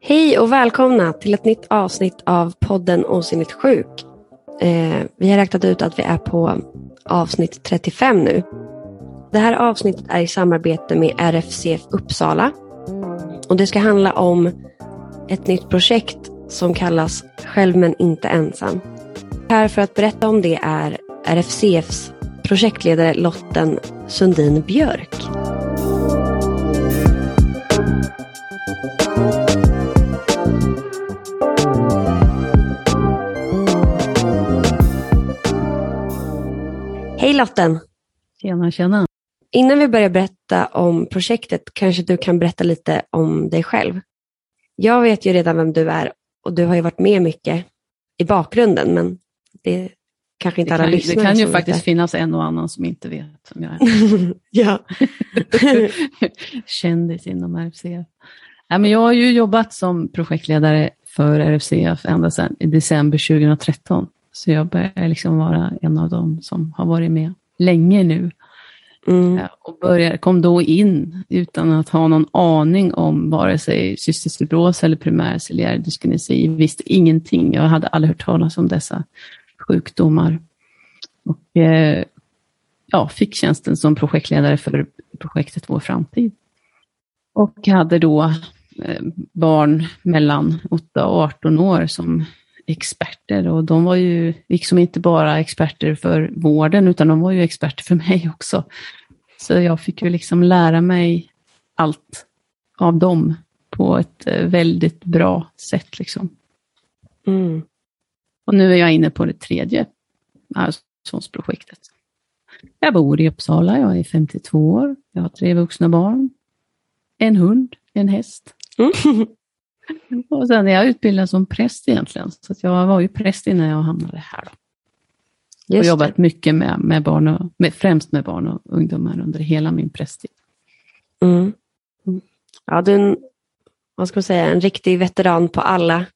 Hej och välkomna till ett nytt avsnitt av podden Osynligt sjuk. Eh, vi har räknat ut att vi är på avsnitt 35 nu. Det här avsnittet är i samarbete med RFCF Uppsala. Och det ska handla om ett nytt projekt som kallas Själv men inte ensam. Här för att berätta om det är RFCFs projektledare Lotten Sundin Björk. Hej Lotten! Tjena, tjena. Innan vi börjar berätta om projektet kanske du kan berätta lite om dig själv. Jag vet ju redan vem du är och du har ju varit med mycket i bakgrunden men det kanske inte det alla kan, lyssnare Det kan ju faktiskt vet finnas en och annan som inte vet vem jag är. ja. Kändis inom RFCF. Men jag har ju jobbat som projektledare för RFCF ända sedan i december 2013. Så jag börjar liksom vara en av dem som har varit med länge nu. Mm. Ja, Och började, kom då in utan att ha någon aning om vare sig cystisk fibros eller primär ciliär dyskinesi. Visste ingenting. Jag hade aldrig hört talas om dessa sjukdomar. Och eh, ja, fick tjänsten som projektledare för projektet Vår framtid. Och hade då eh, barn mellan 8 och 18 år som experter och de var ju liksom inte bara experter för vården utan de var ju experter för mig också. Så jag fick ju liksom lära mig allt av dem på ett eh, väldigt bra sätt. Liksom. Mm. Och nu är jag inne på det tredje arvsfondsprojektet. Jag bor i Uppsala, jag är 52 år, jag har tre vuxna barn, en hund, en häst. Mm. Och sen är jag utbildad som präst egentligen, så jag var ju präst innan jag hamnade här. Då. Och Just jobbat det. mycket med, med barn och, med, främst med barn och ungdomar under hela min prästtid. Mm. Ja, du är en, vad ska man säga, en riktig veteran på alla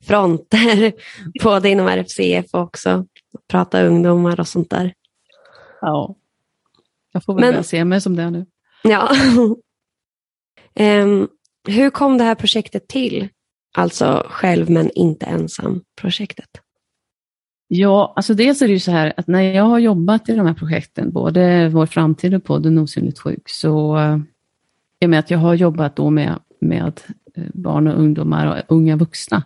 fronter. Både inom RFCF och också prata ungdomar och sånt där. Ja. Jag får väl Men- se mig som det nu. Ja. Em, hur kom det här projektet till? Alltså själv men inte ensam projektet. Ja, alltså dels är det ju så här att när jag har jobbat i de här projekten, både Vår framtid och podden Osynligt sjuk, så eh, i och med att jag har jobbat då med, med eh, barn och ungdomar och unga vuxna.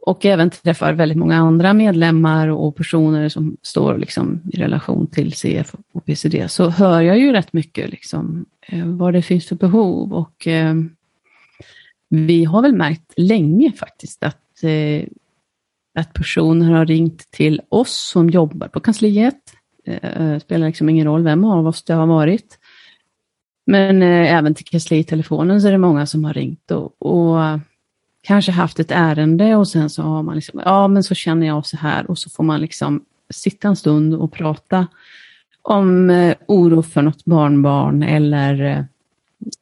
Och även träffar väldigt många andra medlemmar och personer som står liksom i relation till CF och PCD, så hör jag ju rätt mycket liksom, eh, vad det finns för behov. Och vi har väl märkt länge faktiskt att eh, att personer har ringt till oss som jobbar på kansliet. Eh, spelar liksom ingen roll vem av oss det har varit. Men eh, även till kanslitelefonen så är det många som har ringt och, och kanske haft ett ärende och sen så har man liksom, ja men så känner jag så här och så får man liksom sitta en stund och prata om eh, oro för något barnbarn eller, eh,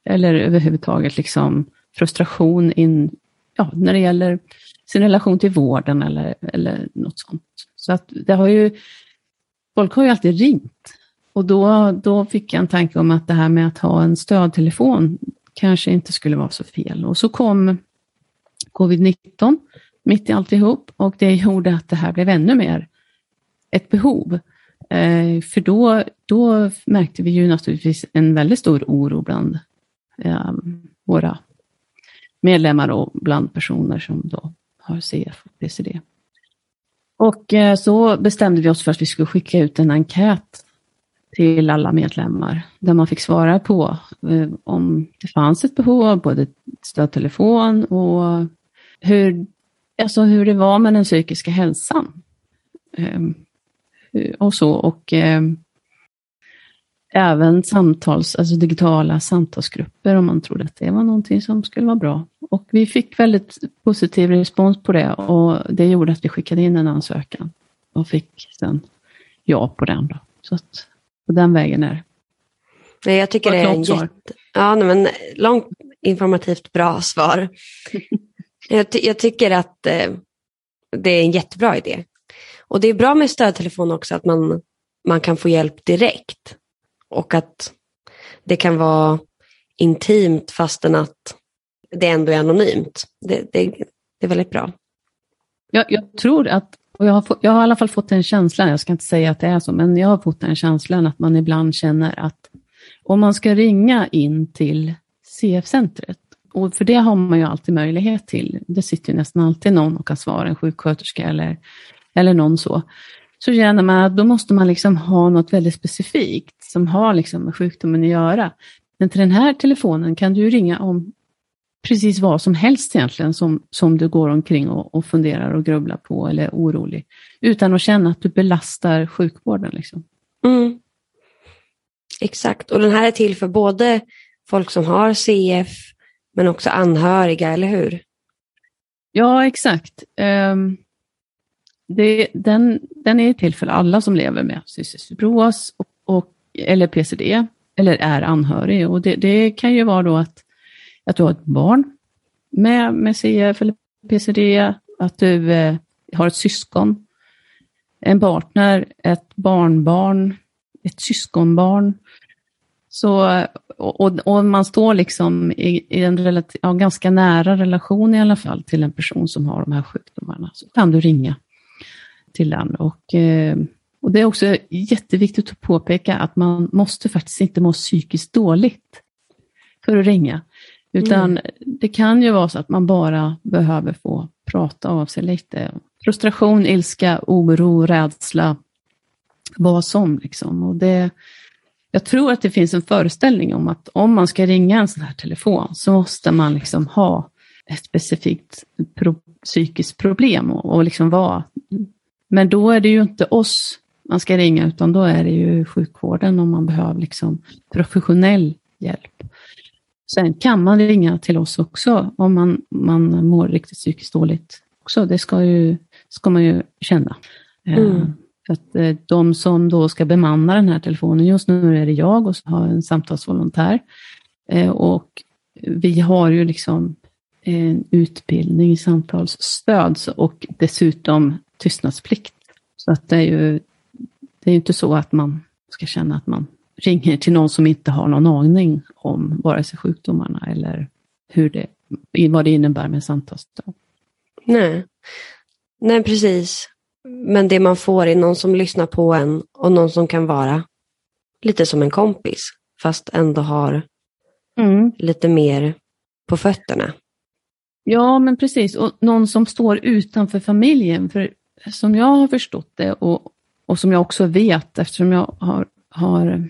eller överhuvudtaget liksom frustration in, ja, när det gäller sin relation till vården eller, eller något sånt. Så att det har ju, folk har ju alltid ringt. Och då, då fick jag en tanke om att det här med att ha en stödtelefon kanske inte skulle vara så fel. Och så kom covid-19 mitt i alltihop och det gjorde att det här blev ännu mer ett behov. Eh, för då, då märkte vi ju naturligtvis en väldigt stor oro bland eh, våra medlemmar och bland personer som då har CF och PCD. Och eh, så bestämde vi oss för att vi skulle skicka ut en enkät till alla medlemmar där man fick svara på eh, om det fanns ett behov av både stödtelefon och hur, alltså hur det var med den psykiska hälsan. Ehm, och så och ehm, även samtals, alltså digitala samtalsgrupper om man trodde att det var någonting som skulle vara bra. Och vi fick väldigt positiv respons på det och det gjorde att vi skickade in en ansökan och fick sen ja på den. Då. Så att på den vägen är det. Nej, jag tycker det är en svar. jätte... Ja, nej, men långt informativt bra svar. jag, ty- jag tycker att eh, det är en jättebra idé. Och det är bra med stödtelefon också att man, man kan få hjälp direkt. Och att det kan vara intimt fastän att det ändå är anonymt. Det, det, det är väldigt bra. Jag, jag tror att, och jag har, få, jag har i alla fall fått den känslan, jag ska inte säga att det är så, men jag har fått den känslan att man ibland känner att om man ska ringa in till CF-centret, och för det har man ju alltid möjlighet till, det sitter ju nästan alltid någon och kan svara, en sjuksköterska eller, eller någon så, så känner man att då måste man liksom ha något väldigt specifikt som har liksom med sjukdomen att göra. Men till den här telefonen kan du ringa om precis vad som helst egentligen som, som du går omkring och, och funderar och grubblar på eller är orolig. Utan att känna att du belastar sjukvården. Liksom. Mm. Exakt, och den här är till för både folk som har CF men också anhöriga, eller hur? Ja, exakt. Um, det, den, den är till för alla som lever med cystisk fibros och, och, eller PCD eller är anhörig. Och det, det, kan ju vara då att, att du har ett barn med, med CF eller PCD, att du eh, har ett syskon, en partner, ett barnbarn, ett syskonbarn. Så, och, och man står liksom i, i en relativ, ja, ganska nära relation i alla fall till en person som har de här sjukdomarna, så kan du ringa till den. Och, eh, och det är också jätteviktigt att påpeka att man måste faktiskt inte må psykiskt dåligt för att ringa. Utan mm. det kan ju vara så att man bara behöver få prata av sig lite. Frustration, ilska, oro, rädsla, vad som. Liksom. Och det, jag tror att det finns en föreställning om att om man ska ringa en sån här telefon så måste man liksom ha ett specifikt pro, psykiskt problem och, och liksom vara men då är det ju inte oss man ska ringa, utan då är det ju sjukvården om man behöver liksom professionell hjälp. Sen kan man ringa till oss också om man, man mår riktigt psykiskt dåligt. Också. Det ska, ju, ska man ju känna. Eh, mm. Att eh, de som då ska bemanna den här telefonen, just nu är det jag och så har en samtalsvolontär. Eh, och vi har ju liksom en utbildning i samtalsstöd och dessutom tystnadsplikt. Så att det är ju det är inte så att man ska känna att man ringer till någon som inte har någon aning om vare sig sjukdomarna eller hur det, vad det innebär med samtalsstöd. Nej. Nej, precis. Men det man får är någon som lyssnar på en och någon som kan vara lite som en kompis, fast ändå har mm. lite mer på fötterna. Ja, men precis. Och någon som står utanför familjen. För som jag har förstått det och, och som jag också vet eftersom jag har, har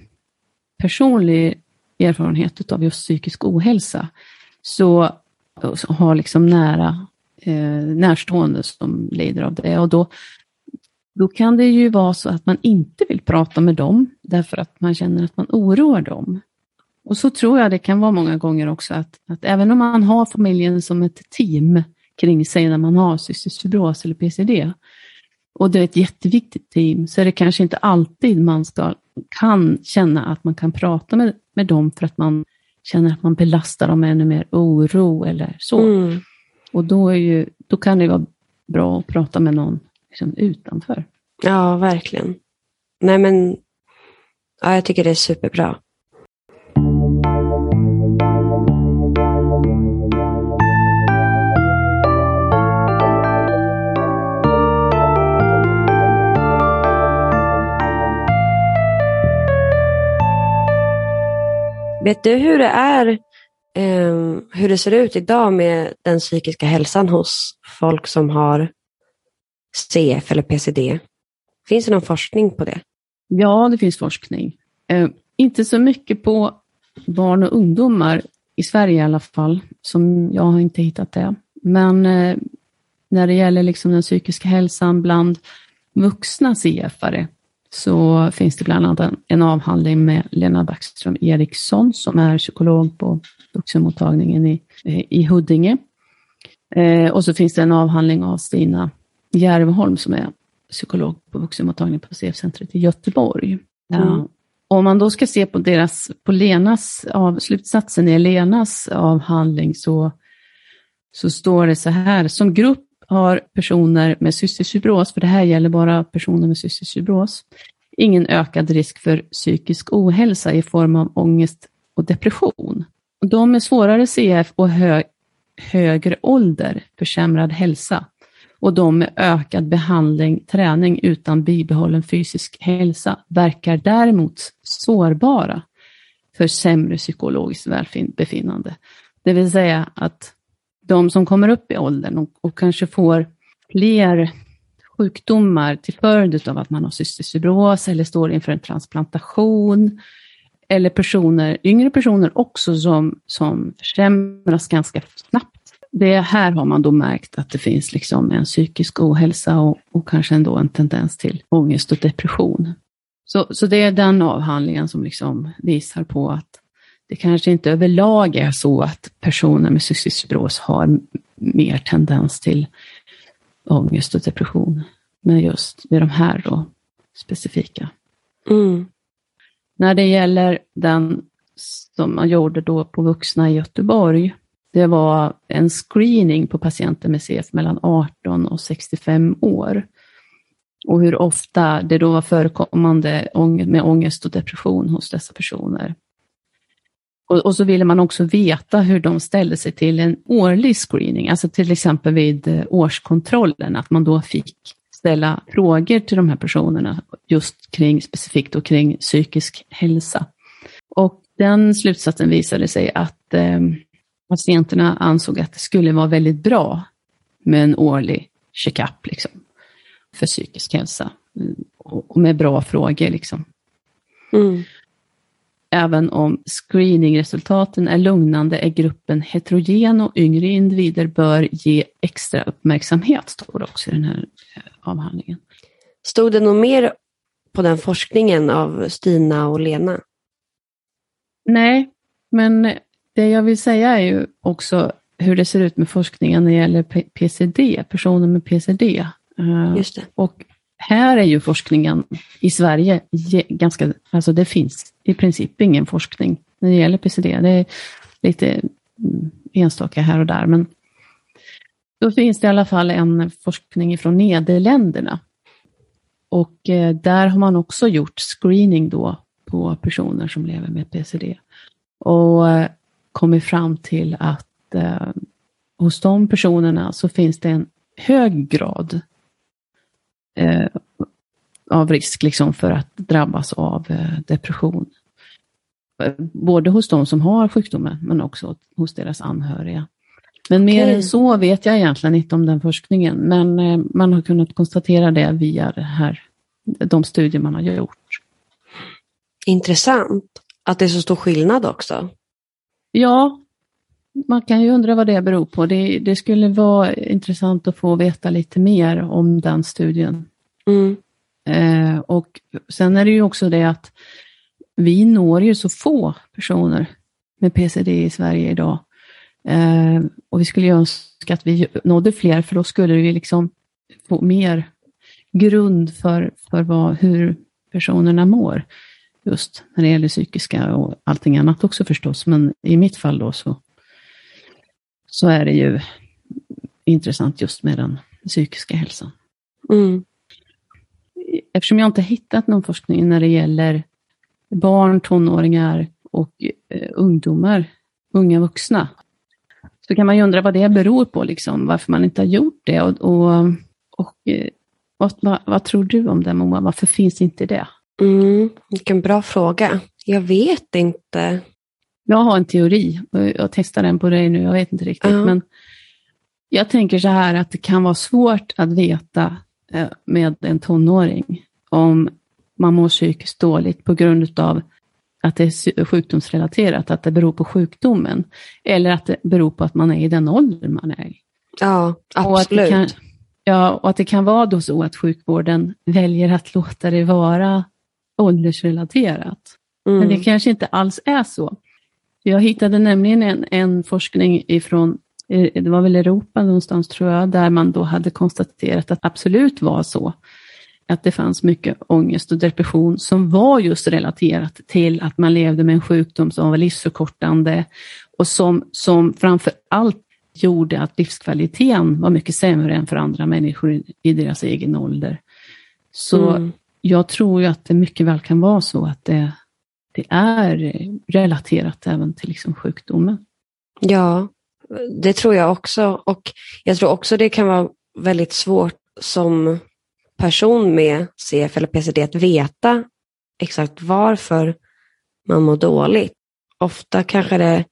personlig erfarenhet av just psykisk ohälsa, så, så har liksom nära eh, närstående som lider av det. Och då, då kan det ju vara så att man inte vill prata med dem därför att man känner att man oroar dem. Och så tror jag det kan vara många gånger också att, att även om man har familjen som ett team kring sig när man har cystisk fibros eller PCD, och det är ett jätteviktigt team, så är det kanske inte alltid man ska, kan känna att man kan prata med, med dem för att man känner att man belastar dem med ännu mer oro eller så. Mm. Och då, är ju, då kan det vara bra att prata med någon liksom, utanför. Ja, verkligen. Nej, men ja, jag tycker det är superbra. Vet du hur det är, eh, hur det ser ut idag med den psykiska hälsan hos folk som har CF eller PCD? Finns det någon forskning på det? Ja, det finns forskning. Eh, inte så mycket på barn och ungdomar, i Sverige i alla fall, som jag har inte hittat det. Men eh, när det gäller liksom den psykiska hälsan bland vuxna CF-are så finns det bland annat en, en avhandling med Lena Backström Eriksson som är psykolog på vuxenmottagningen i, i Huddinge. Eh, och så finns det en avhandling av Stina Järvholm som är psykolog på vuxenmottagningen på CF-centret i Göteborg. Mm. Ja. Om man då ska se på, deras, på Lenas, av, slutsatsen i Lenas avhandling så, så står det så här, som grupp har personer med cystisk fibros, för det här gäller bara personer med cystisk fibros, ingen ökad risk för psykisk ohälsa i form av ångest och depression. de med svårare CF och hö, högre ålder, försämrad hälsa, och de med ökad behandling, träning utan bibehållen fysisk hälsa verkar däremot sårbara för sämre psykologiskt välbefinnande. Det vill säga att de som kommer upp i åldern och, och kanske får fler sjukdomar till följd av att man har cystisk fibros eller står inför en transplantation, eller personer, yngre personer också som, som försämras ganska snabbt. Det här har man då märkt att det finns liksom en psykisk ohälsa och, och kanske ändå en tendens till ångest och depression. Så, så det är den avhandlingen som liksom visar på att det kanske inte överlag är så att personer med cystisk fibros har mer tendens till ångest och depression. Men just vid de här då specifika. Mm. När det gäller den som man gjorde då på vuxna i Göteborg, det var en screening på patienter med CF mellan 18 och 65 år. Och hur ofta det då var förekommande med ångest och depression hos dessa personer. Och, och, så ville man också veta hur de ställde sig till en årlig screening, alltså till exempel vid eh, årskontrollen, att man då fick ställa frågor till de här personerna just kring specifikt och kring psykisk hälsa. Och den slutsatsen visade sig att eh, patienterna ansåg att det skulle vara väldigt bra med en årlig checkup liksom, för psykisk hälsa eh, och med bra frågor. Liksom. Mm. Även om screeningresultaten är lugnande är gruppen heterogen och yngre individer bör ge extra uppmärksamhet, står det också i den här eh, avhandlingen. Stod det något mer på den forskningen av Stina och Lena? Nej, men det jag vill säga är ju också hur det ser ut med forskningen när det gäller PCD, personer med PCD. Eh, Just det. Och här är ju forskningen i Sverige ganska, alltså det finns i princip ingen forskning när det gäller PCD. Det är lite mm, enstaka här och där, men då finns det i alla fall en forskning från Nederländerna. Och eh, där har man också gjort screening då på personer som lever med PCD. Och eh, kommit fram till att eh, hos de personerna så finns det en hög grad eh, av risk liksom för att drabbas av eh, depression. Både hos de som har sjukdomen men också hos deras anhöriga. Men mer än så vet jag egentligen inte om den forskningen, men eh, man har kunnat konstatera det via det här, de studier man har gjort. Intressant att det är så stor skillnad också. Ja, man kan ju undra vad det beror på. Det, det, skulle vara intressant att få veta lite mer om den studien. Mm. Eh, och sen är det ju också det att vi når ju så få personer med PCD i Sverige idag. Eh, och vi skulle ju önska att vi nådde fler, för då skulle vi liksom få mer grund för, för vad, hur personerna mår. Just när det gäller psykiska och allting annat också förstås, men i mitt fall då så så är det ju intressant just med den psykiska hälsan. Mm. Eftersom jag inte hittat någon forskning när det gäller barn, tonåringar och eh, ungdomar, unga vuxna, så kan man ju undra vad det beror på, liksom, varför man inte har gjort det. Och, och, och eh, vad, vad, vad, tror du om det Moa? Varför finns inte det? Mm, vilken bra fråga. Jag vet inte. Jag har en teori och jag testar den på dig nu, jag vet inte riktigt. Uh Men jag tänker så här att det kan vara svårt att veta eh, med en tonåring om man mår psykiskt dåligt på grund av att det är sjukdomsrelaterat, att det beror på sjukdomen. Eller att det beror på att man är i den ålder man är Ja, absolut. Och kan, ja, och att det kan vara då så att sjukvården väljer att låta det vara åldersrelaterat. Mm. Men det mm. kanske inte alls är så. Jag hittade nämligen en, en forskning ifrån, eh, det var väl Europa någonstans tror jag, där man då hade konstaterat att absolut var så att det fanns mycket ångest och depression som var just relaterat till att man levde med en sjukdom som var livsförkortande och som, som framför allt gjorde att livskvaliteten var mycket sämre än för andra människor i deras egen ålder. Så mm. jag tror ju att det mycket väl kan vara så att det, det är relaterat även till liksom sjukdomen. Ja, det tror jag också. Och jag tror också det kan vara väldigt svårt som person med CF eller PCD att veta exakt varför man mår dåligt. Ofta kanske det är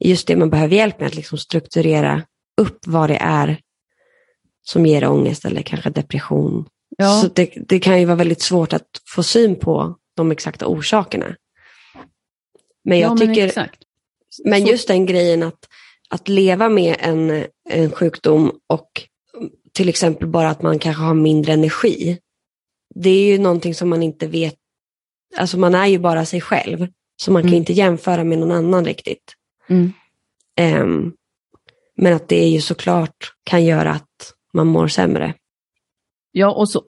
just det man behöver hjälp med, att liksom strukturera upp vad det är som ger ångest eller kanske depression. Ja. Så det, det kan ju vara väldigt svårt att få syn på de exakta orsakerna. Men jag ja, tycker, men, men just den grejen att, att leva med en, en sjukdom och till exempel bara att man kanske har mindre energi. Det är ju någonting som man inte vet, alltså man är ju bara sig själv. Så man mm. kan inte jämföra med någon annan riktigt. Mm. Um, men att det ju såklart kan göra att man mår sämre. Ja, och så,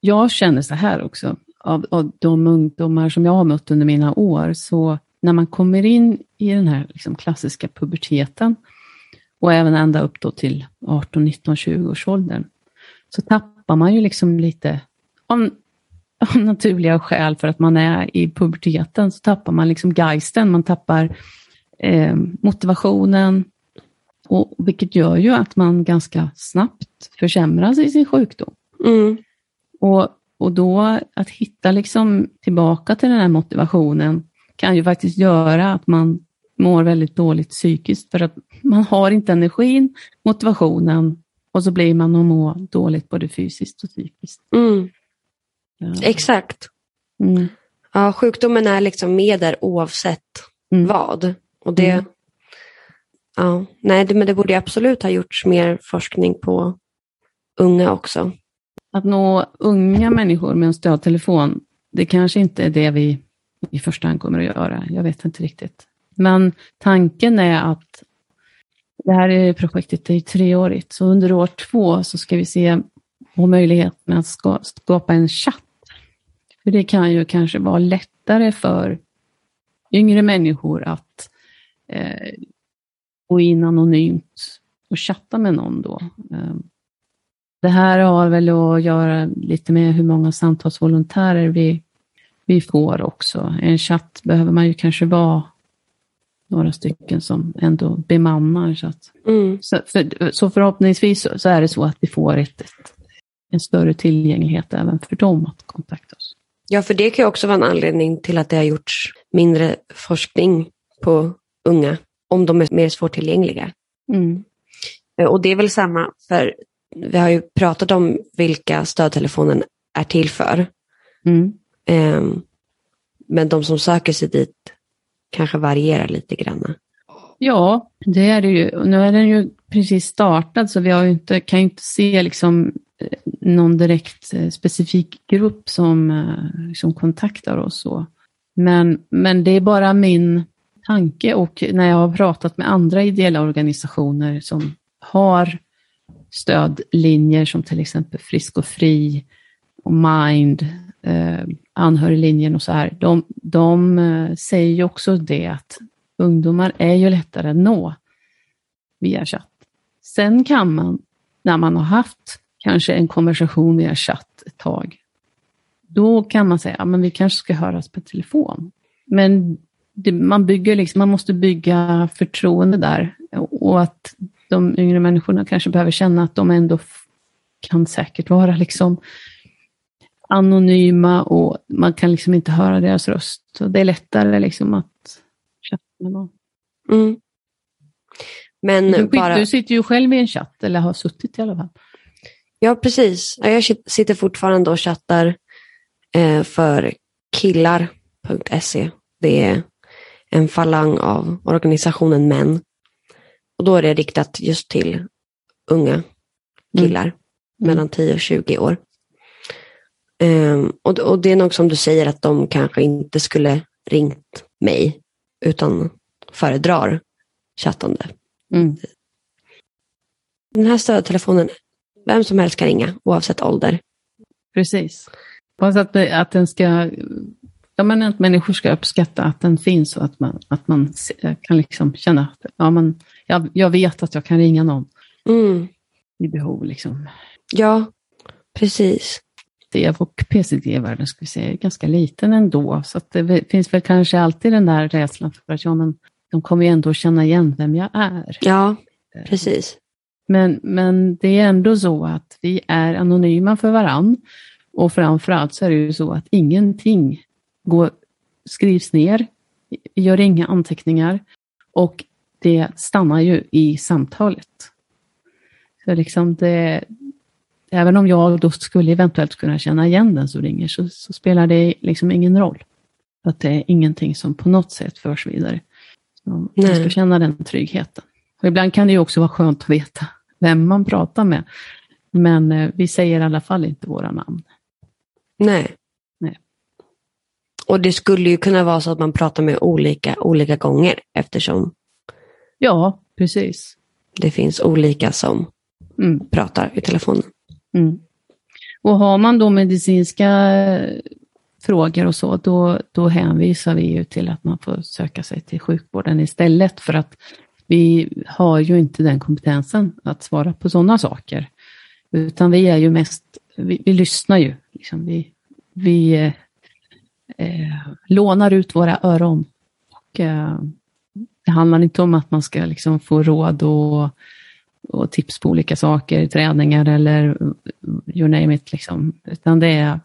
jag känner så här också, av, av de ungdomar som jag har mött under mina år, så när man kommer in i den här liksom klassiska puberteten och även ända upp då till 18, 19, 20 års åldern, så tappar man ju liksom lite, av, av naturliga skäl för att man är i puberteten, så tappar man liksom geisten, man tappar eh, motivationen, och, vilket gör ju att man ganska snabbt försämras i sin sjukdom. Mm. Och, och då att hitta liksom tillbaka till den här motivationen kan ju faktiskt göra att man mår väldigt dåligt psykiskt för att man har inte energin, motivationen och så blir man att må dåligt både fysiskt och psykiskt. Mm. Ja. Exakt. Mm. Ja, sjukdomen är liksom med där oavsett mm. vad. Och det, mm. ja, nej, det, men det borde absolut ha gjorts mer forskning på unga också. Att nå unga människor med en stödtelefon, det kanske inte är det vi i första hand kommer att göra. Jag vet inte riktigt. Men tanken är att det här projektet är treårigt, så under år två så ska vi se på möjligheten att skapa en chatt. För det kan ju kanske vara lättare för yngre människor att eh, gå in anonymt och chatta med någon då. Eh, det här har väl att göra lite med hur många samtalsvolontärer vi, vi får också. En chatt behöver man ju kanske vara några stycken som ändå bemannar. Så, att, mm. så, för, så förhoppningsvis så, är det så att vi får ett, ett, en större tillgänglighet även för dem att kontakta oss. Ja, för det kan ju också vara en anledning till att det har gjorts mindre forskning på unga, om de är mer svårtillgängliga. Mm. Eh, och det är väl samma, för vi har ju pratat om vilka stödtelefonen är till för. Mm. Ehm, men de som söker sig dit kanske varierar lite grann. Ja, det är det ju. Nu är den ju precis startad så vi har inte, kan ju inte se liksom eh, någon direkt eh, specifik grupp som, eh, som kontaktar oss. Så. Men, men det är bara min tanke och när jag har pratat med andra ideella organisationer som har stödlinjer som till exempel Frisk och Fri och Mind, eh, anhöriglinjen och så här, de, de eh, säger ju också det att ungdomar är ju lättare att nå via chatt. Sen kan man, när man har haft kanske en konversation via chatt ett tag, då kan man säga, ja men vi kanske ska höras på telefon. Men det, man, bygger liksom, man måste bygga förtroende där och att de yngre människorna kanske behöver känna att de ändå kan säkert vara liksom anonyma och man kan liksom inte höra deras röst. Så det är lättare liksom att chatta med någon. Mm. Men du, bara... du sitter ju själv i en chatt, eller har suttit i alla fall. Ja, precis. Jag sitter fortfarande och chattar eh, för killar.se. Det är en falang av organisationen Män. Och då är det riktat just till unga killar mm. mellan 10 och 20 år. Um, och, och, det är nog som du säger att de kanske inte skulle ringt mig utan föredrar chattande. Mm. Den här stödtelefonen, vem som helst kan ringa oavsett ålder. Precis. Hoppas att, att den ska, ja men att människor ska uppskatta att den finns och att man, att man kan liksom känna att ja, man, jag, jag vet att jag kan ringa någon mm. i behov. Liksom. Ja, precis. STEV och PCD-världen ska vi säga, är ganska liten ändå. Så det finns väl kanske alltid den där rädslan för att ja, men de kommer ju ändå känna igen vem jag är. Ja, precis. Men, men det är ändå så att vi är anonyma för varann. Och framförallt så är det ju så att ingenting går, skrivs ner, gör inga anteckningar och det stannar ju i samtalet. Så liksom det, även om jag då skulle eventuellt kunna känna igen den som ringer så, så spelar det liksom ingen roll. Att det är ingenting som på något sätt förs vidare. Så man ska känna den tryggheten. Och ibland kan det ju också vara skönt att veta vem man pratar med. Men eh, vi säger i alla fall inte våra namn. Nej. Nej. Och det skulle ju kunna vara så att man pratar med olika, olika gånger eftersom Ja, precis. det finns olika som Mm. pratar i telefonen. Mm. Och har man då medicinska eh, frågor och så, då, då hänvisar vi ju till att man får söka sig till sjukvården istället för att vi har ju inte den kompetensen att svara på sådana saker. Utan vi är ju mest, vi, vi lyssnar ju. Liksom. Vi, vi eh, eh, lånar ut våra öron. Och, eh, det handlar inte om att man ska liksom få råd och, och tips på olika saker, träningar eller you name it. Liksom. Utan det är,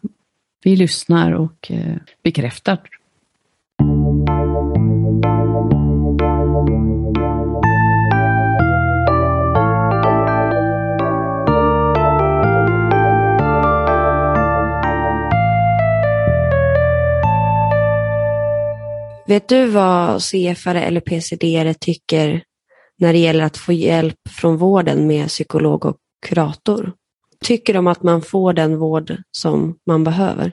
vi lyssnar och eh, bekräftar. Vet du vad CFare eller PCD tycker när det gäller att få hjälp från vården med psykolog och kurator? Tycker de att man får den vård som man behöver?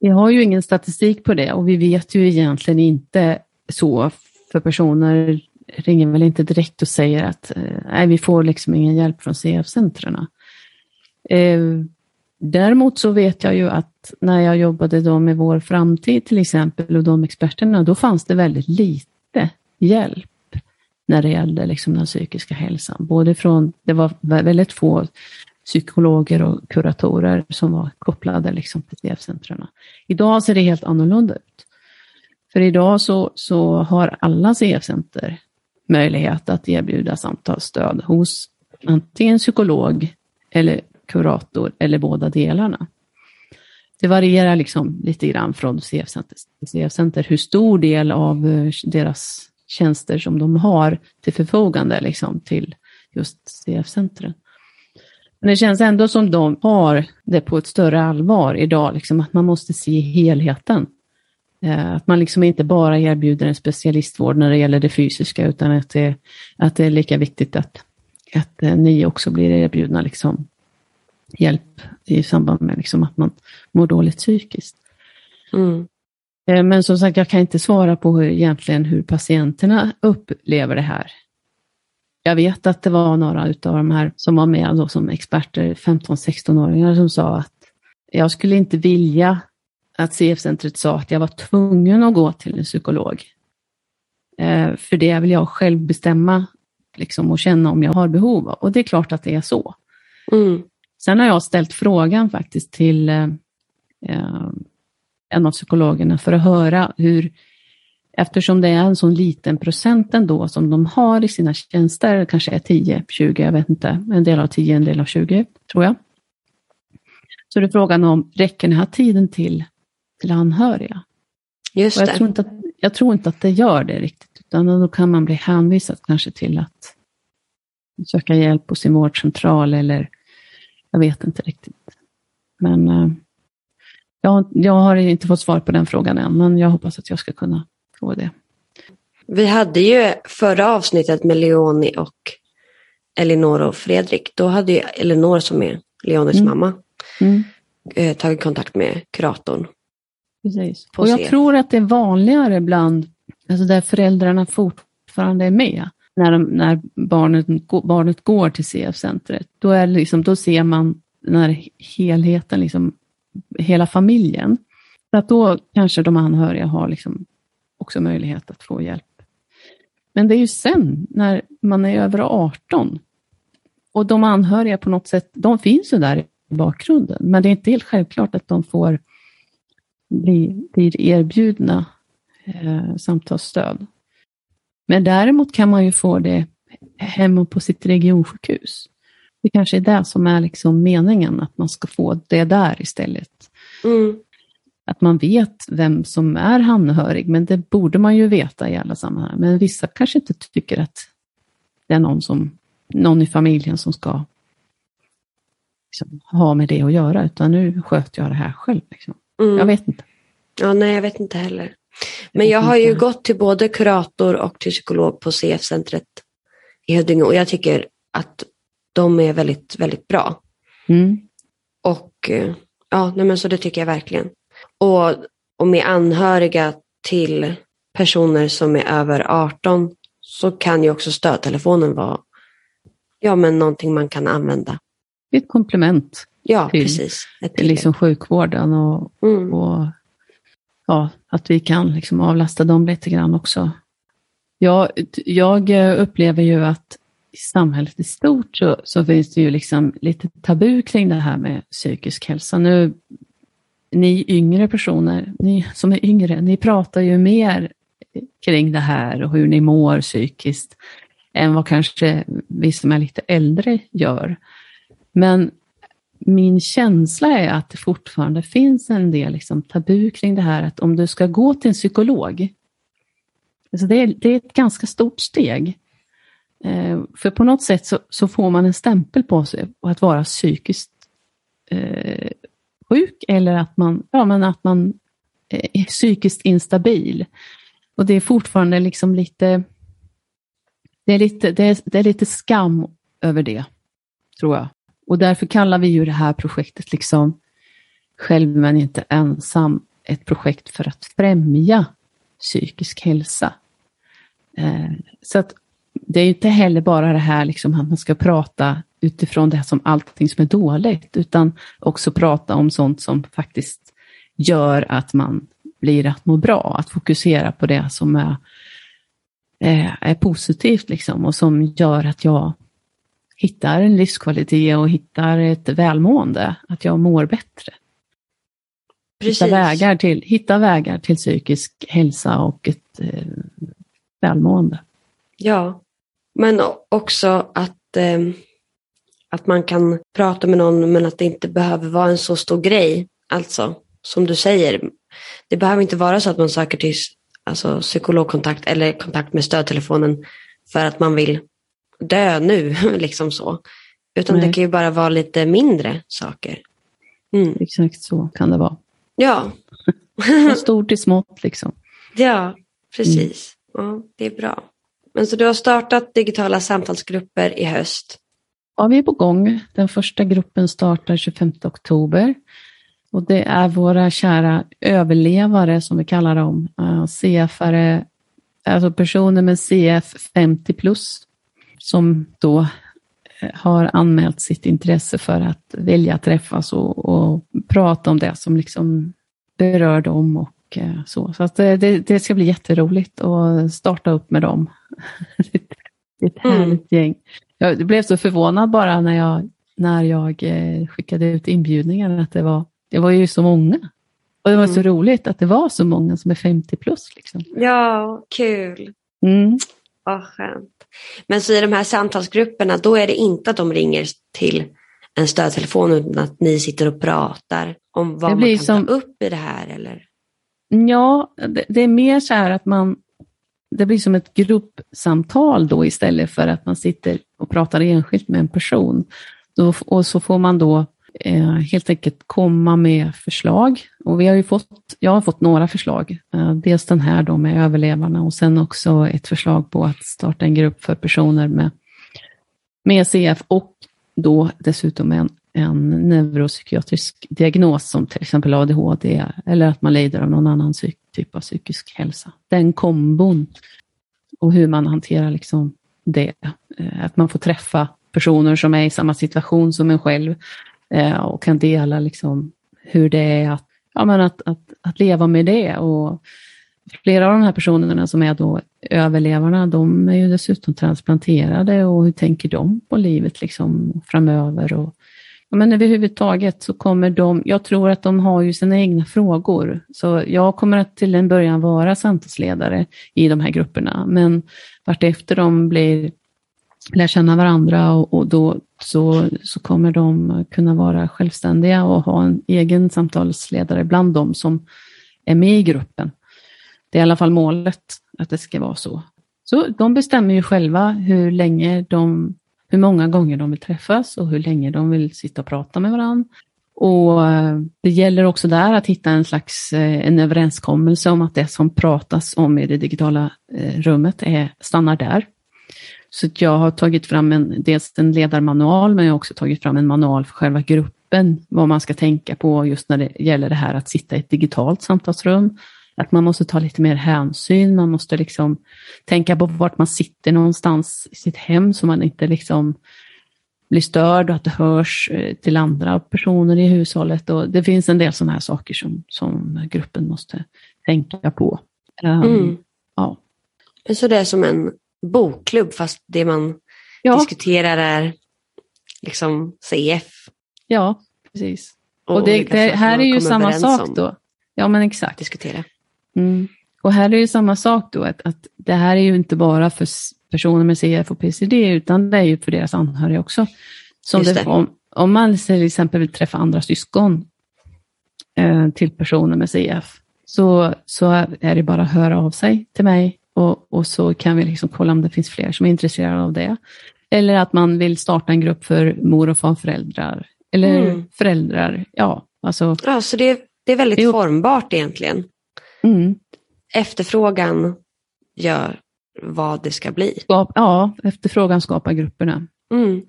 Vi har ju ingen statistik på det och vi vet ju egentligen inte så, för personer ringer väl inte direkt och säger att eh, nej, vi får liksom ingen hjälp från CF-centren. Eh, däremot så vet jag ju att när jag jobbade då med Vår framtid till exempel och de experterna, då fanns det väldigt lite hjälp när det gällde liksom den psykiska hälsan. Både från, det var väldigt få psykologer och kuratorer som var kopplade liksom till CF-centren. Idag ser det helt annorlunda ut. För idag så, så har alla CF-center möjlighet att erbjuda samtalsstöd hos antingen psykolog eller kurator eller båda delarna. Det varierar liksom lite grann från CF-center till CF-center hur stor del av eh, deras tjänster som de har till förfogande liksom, till just CF-centren. Men det känns ändå som de har det på ett större allvar idag, liksom, att man måste se helheten. Eh, att man liksom inte bara erbjuder en specialistvård när det gäller det fysiska, utan att det, att det är lika viktigt att, att eh, ni också blir erbjudna liksom, hjälp i samband med liksom, att man mår dåligt psykiskt. Mm. Eh, men som sagt, jag kan inte svara på hur, egentligen hur patienterna upplever det här. Jag vet att det var några av de här som var med då som experter, 15-16-åringar, som sa att jag skulle inte vilja att CF-centret sa att jag var tvungen att gå till en psykolog. Eh, för det vill jag själv bestämma liksom, och känna om jag har behov av. Och det är klart att det är så. Mm. Sen har jag ställt frågan faktiskt till eh, en av psykologerna för att höra hur, eftersom det är en sån liten procent ändå som de har i sina tjänster, kanske är 10, 20, jag vet inte, en del av 10, en del av 20, tror jag. Så det är frågan om, räcker den här tiden till, till anhöriga? Just jag, tror inte att, jag tror inte att det gör det riktigt, utan då kan man bli hänvisad kanske till att söka hjälp på sin vårdcentral eller jag vet inte riktigt. Men eh, jag, jag har inte fått svar på den frågan än, men jag hoppas att jag ska kunna få det. Vi hade ju förra avsnittet med Leonie och Elinor och Fredrik. Då hade ju Elinor som är Leonies Mm. mamma Mm, eh, tagit kontakt med kuratorn. precis. Och jag tror att det är vanligare bland, alltså där föräldrarna fortfarande är med, när, de, när barnet, barnet går till CF-centret. Då, är liksom, då ser man när helheten, liksom, hela familjen. Så att då kanske de anhöriga har liksom också möjlighet att få hjälp. Men det är ju sen, när man är över 18, och de anhöriga på något sätt, de finns ju där i bakgrunden. Men det är inte helt självklart att de får bli, blir erbjudna eh, samtalsstöd. Men däremot kan man ju få det hemma på sitt regionsjukhus. Det kanske är det som är liksom meningen, att man ska få det där istället. Mm. Att man vet vem som är anhörig, men det borde man ju veta i alla sammanhang. Men vissa kanske inte tycker att det är någon, som, någon i familjen som ska liksom, ha med det att göra, utan nu sköter jag det här själv. Liksom. Mm. Jag vet inte. Ja, nej, jag vet inte heller. Men jag har ju gått till både kurator och till psykolog på CF-centret i Huddinge och jag tycker att de är väldigt, väldigt bra. Mm. Och eh, ja, nej, men så det tycker jag verkligen. Och, och med anhöriga till personer som är över 18 så kan ju också stödtelefonen vara ja, men någonting man kan använda. Ett komplement Ja, Till- precis. Till liksom sjukvården och, mm. och ja, att vi kan liksom avlasta dem lite grann också. Jag, jag eh, upplever ju att i samhället i stort så, så finns det ju liksom lite tabu kring det här med psykisk hälsa. Nu, ni yngre personer, ni som är yngre, ni pratar ju mer kring det här och hur ni mår psykiskt än vad kanske vi som är lite äldre gör. Men min känsla är att det fortfarande finns en del liksom tabu kring det här att om du ska gå till en psykolog, alltså det, är, det är ett ganska stort steg. Eh, för på något sätt så, så får man en stämpel på sig att vara psykiskt eh, sjuk eller att man, ja, men att man eh, är psykiskt instabil. Och det är fortfarande liksom lite, det är lite, det är, det är lite skam över det, tror jag. Och därför kallar vi ju det här projektet liksom Själv men inte ensam, ett projekt för att främja psykisk hälsa. Eh, så att det är inte heller bara det här liksom att man ska prata utifrån det som allting som är dåligt, utan också prata om sånt som faktiskt gör att man blir att må bra, att fokusera på det som är, eh, är positivt liksom och som gör att jag hittar en livskvalitet och hittar ett välmående, att jag mår bättre. Hitta vägar, till, hitta vägar till psykisk hälsa och ett eh, välmående. Ja, men också att, eh, att man kan prata med någon men att det inte behöver vara en så stor grej. Alltså, som du säger, det behöver inte vara så att man söker till alltså, psykologkontakt eller kontakt med stödtelefonen för att man vill dö nu, liksom så. Utan Nej. det kan ju bara vara lite mindre saker. Mm. Exakt så kan det vara. Ja, Från stort till smått liksom. ja, precis. Ja, det är bra. Men så du har startat digitala samtalsgrupper i höst. Ja, vi är på gång. Den första gruppen startar 25 oktober. Och det är våra kära överlevare som vi kallar dem. Eh, CF-are, alltså personer med CF 50 plus som då eh, har anmält sitt intresse för att vilja träffas och, och prata om det som liksom berör dem och eh, så. Så att det, det, ska bli jätteroligt att starta upp med dem. det är ett Mm. härligt gäng. Jag blev så förvånad bara när jag, när jag eh, skickade ut inbjudningar att det var, det var ju så många. Och det var så Mm. roligt att det var så många som är 50 plus. Liksom. Ja, kul. Mm. Vad skönt. Men så i de här samtalsgrupperna, då är det inte att de ringer till en stödtelefon utan att ni sitter och pratar om vad man kan som- ta upp i det här eller? Ja, det, det är mer så här att man, det blir som ett gruppsamtal då istället för att man sitter och pratar enskilt med en person. Då, och så får man då eh, helt enkelt komma med förslag. Och vi har ju fått, jag har fått några förslag. Eh, dels den här då med överlevarna och sen också ett förslag på att starta en grupp för personer med, med CF och då dessutom en, en neuropsykiatrisk diagnos som till exempel ADHD eller att man lider av någon annan typ av psykisk hälsa. Den kombon och hur man hanterar liksom det. Eh, att man får träffa personer som är i samma situation som en själv eh, och kan dela liksom hur det är att, ja, men att, att, att leva med det. Och flera av de här personerna som är då överlevarna, de är ju dessutom transplanterade och hur tänker de på livet liksom framöver? Och, men överhuvudtaget så kommer de, jag tror att de har ju sina egna frågor. Så jag kommer att till en början vara samtalsledare i de här grupperna. Men vartefter de blir, lär känna varandra och, och då så, så kommer de kunna vara självständiga och ha en egen samtalsledare bland dem som är med i gruppen. Det är i alla fall målet, att det ska vara så. Så de bestämmer ju själva hur länge de hur många gånger de vill träffas och hur länge de vill sitta och prata med varandra. Och eh, det gäller också där att hitta en slags eh, en överenskommelse om att det som pratas om i det digitala eh, rummet är, stannar där. Så jag har tagit fram en, dels en ledarmanual, men jag har också tagit fram en manual för själva gruppen, vad man ska tänka på just när det gäller det här att sitta i ett digitalt samtalsrum. Att man måste ta lite mer hänsyn, man måste liksom tänka på vart man sitter någonstans i sitt hem så man inte liksom blir störd och att det hörs eh, till andra personer i hushållet. Och det finns en del sådana här saker som, som gruppen måste tänka på. Um, mm. ja. Så det är som en bokklubb fast det man ja. diskuterar är liksom CF? Ja, precis. Och, och det, det här är ju samma sak då. Ja, men exakt. Diskutera. Mm. Och här är det ju samma sak då, att, att det här är ju inte bara för personer med CF och PCD, utan det är ju för deras anhöriga också. Som det. Om, om man till exempel vill träffa andra syskon eh, till personer med CF, så, så är det bara att höra av sig till mig och, och så kan vi liksom kolla om det finns fler som är intresserade av det. Eller att man vill starta en grupp för mor och farföräldrar. Eller mm. föräldrar, ja. Alltså, ja, så det, det är väldigt det, formbart egentligen. Mm. Efterfrågan gör vad det ska bli. ja, efterfrågan skapar grupperna. Mm.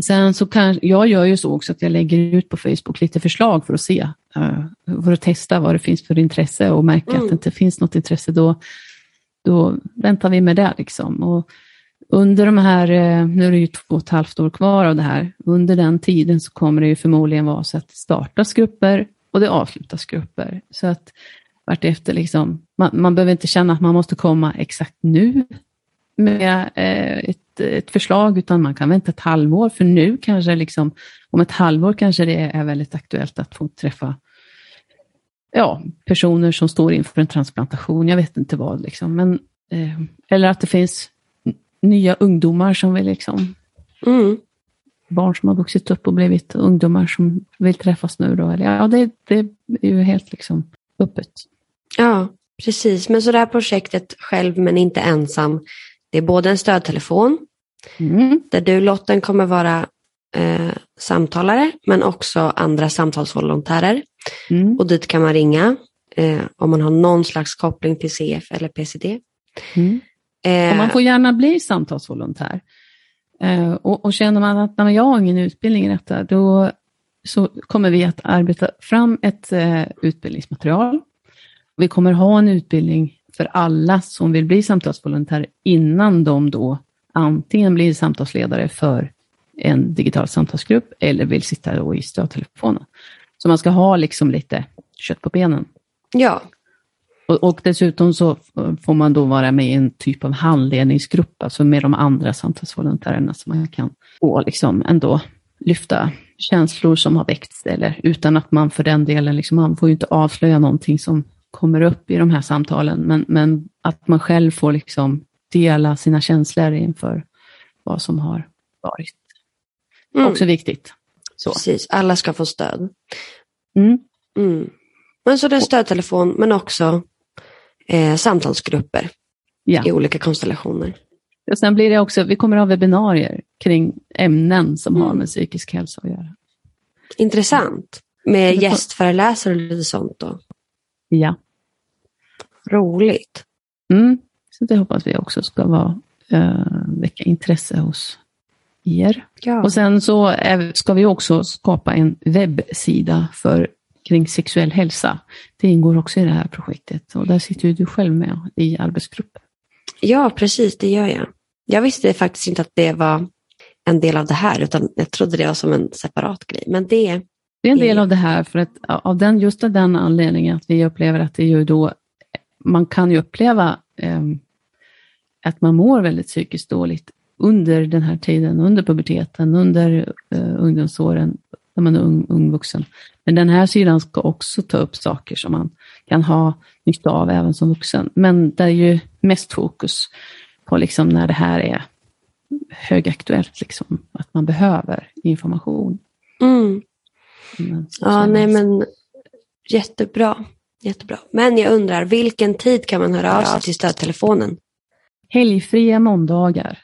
Sen så kan, jag gör ju så också att jag lägger ut på Facebook lite förslag för att se, uh, för att testa vad det finns för intresse och märka mm. att det inte finns något intresse, då, då väntar vi med det. Liksom. Och under de här, eh, nu är det ju två och ett halvt år kvar av det här, under den tiden så kommer det ju förmodligen vara så att det startas grupper och det avslutas grupper. Så att vartefter liksom, man, man behöver inte känna att man måste komma exakt nu med eh, ett, ett, förslag, utan man kan vänta ett halvår, för nu kanske liksom, om ett halvår kanske det är väldigt aktuellt att få träffa ja, personer som står inför en transplantation, jag vet inte vad, liksom. Men, eh, eller att det finns nya ungdomar som vill liksom, mm. barn som har vuxit upp och blivit ungdomar som vill träffas nu då. Eller, ja, det, det är ju helt liksom öppet. Ja, precis. Men så det här projektet själv men inte ensam, det är både en stödtelefon, mm. där du Lotten kommer vara eh, samtalare, men också andra samtalsvolontärer. Mm. Och dit kan man ringa eh, om man har någon slags koppling till CF eller PCD. Mm. Eh, man får gärna bli samtalsvolontär. Eh, och, och känner man att när jag har ingen utbildning i detta, då så kommer vi att arbeta fram ett eh, utbildningsmaterial vi kommer ha en utbildning för alla som vill bli samtalsvolontärer innan de då antingen blir samtalsledare för en digital samtalsgrupp eller vill sitta då i stödtelefonen. Så man ska ha liksom lite kött på benen. Ja. Och, och, dessutom så får man då vara med i en typ av handledningsgrupp, alltså med de andra samtalsvolontärerna, så man kan få liksom ändå lyfta känslor som har väckts, eller utan att man för den delen, liksom, man får ju inte avslöja någonting som kommer upp i de här samtalen, men, men att man själv får liksom dela sina känslor inför vad som har varit. Mm. Också viktigt. Så. Precis, alla ska få stöd. Mm. Mm. Men så det är stödtelefon, men också eh, samtalsgrupper ja. i olika konstellationer. Och sen blir det också, vi kommer att ha webbinarier kring ämnen som har mm. med psykisk hälsa att göra. Intressant. Med gästföreläsare och lite sånt då? Ja. Roligt. Mm. Så det hoppas vi också ska vara, uh, väcka intresse hos er. Ja. Och sen så är, ska vi också skapa en webbsida för kring sexuell hälsa. Det ingår också i det här projektet och där sitter du själv med i arbetsgruppen. Ja, precis, det gör jag. Jag visste faktiskt inte att det var en del av det här, utan jag trodde det var som en separat grej. Men det, det är en del av det här, för att av den, just av den anledningen att vi upplever att det ju då, man kan ju uppleva eh, att man mår väldigt psykiskt dåligt under den här tiden, under puberteten, under eh, ungdomsåren. när man är ung, ung vuxen. Men den här sidan ska också ta upp saker som man kan ha nytta av även som vuxen. Men det är ju mest fokus på liksom när det här är högaktuellt, liksom, att man behöver information. Mm. ja, nej men jättebra. Jättebra. Men jag undrar, vilken tid kan man höra av sig till stödtelefonen? Helgfria måndagar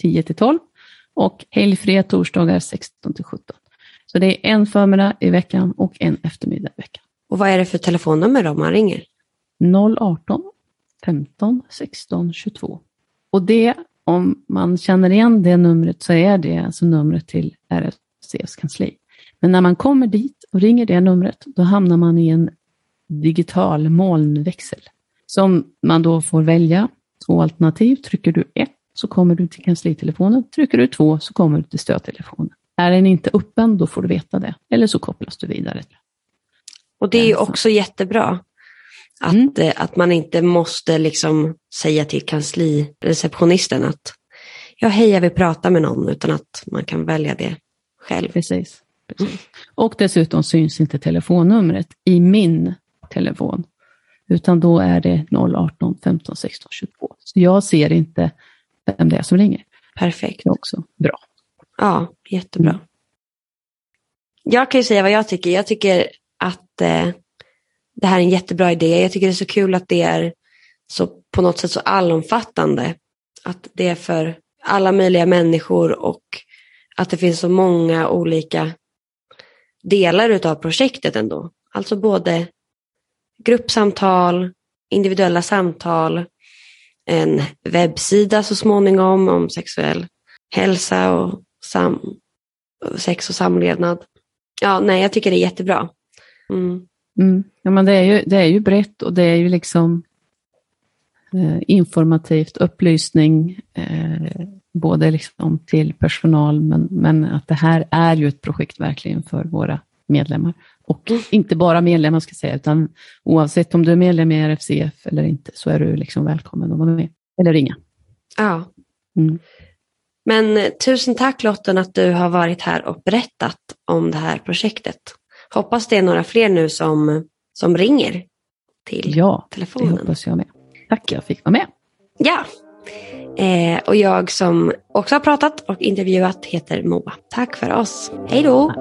10 till 12 och helgfria torsdagar 16 till 17. Så det är en förmiddag i veckan och en eftermiddag i veckan. Och vad är det för telefonnummer då man ringer? 018 15 16 22. Och det, om man känner igen det numret så är det alltså numret till RFCs kansli. Men när man kommer dit och ringer det numret, då hamnar man i en digital molnväxel som man då får välja två alternativ. Trycker du ett så kommer du till kanslitelefonen. Trycker du två så kommer du till stödtelefonen. Är den inte öppen, då får du veta det. Eller så kopplas du vidare. Och det är ju också jättebra. Att, mm. Eh, att man inte måste liksom säga till kanslireceptionisten att ja, hej, jag vill prata med någon, utan att man kan välja det själv. Precis. Precis. Och dessutom syns inte telefonnumret i min telefon, utan då är det 018 15 16 22. Så jag ser inte vem det är som ringer. Perfekt. Det är också bra. Ja, jättebra. Mm. Jag kan ju säga vad jag tycker. Jag tycker att eh, det här är en jättebra idé. Jag tycker det är så kul att det är så på något sätt så allomfattande. Att det är för alla möjliga människor och att det finns så många olika delar av projektet ändå. Alltså både gruppsamtal, individuella samtal, en webbsida så småningom om sexuell hälsa och sam sex och samlevnad. Ja, nej, jag tycker det är jättebra. Mm. Mm. Ja, men det är, ju, det är ju brett och det är ju liksom eh, informativt, upplysning, eh, både liksom till personal, men, men att det här är ju ett projekt verkligen för våra medlemmar. Och mm. inte bara medlemmar ska jag säga, utan oavsett om du är medlem i RFCF eller inte, så är du liksom välkommen att vara med. Eller ringa. Ja. Mm. Men eh, tusen tack Lotten att du har varit här och berättat om det här projektet hoppas det är några fler nu som, som ringer till ja, telefonen. Ja, det hoppas jag med. Tack, jag fick vara med. Ja, eh, och jag som också har pratat och intervjuat heter Moa. Tack för oss. Hej då!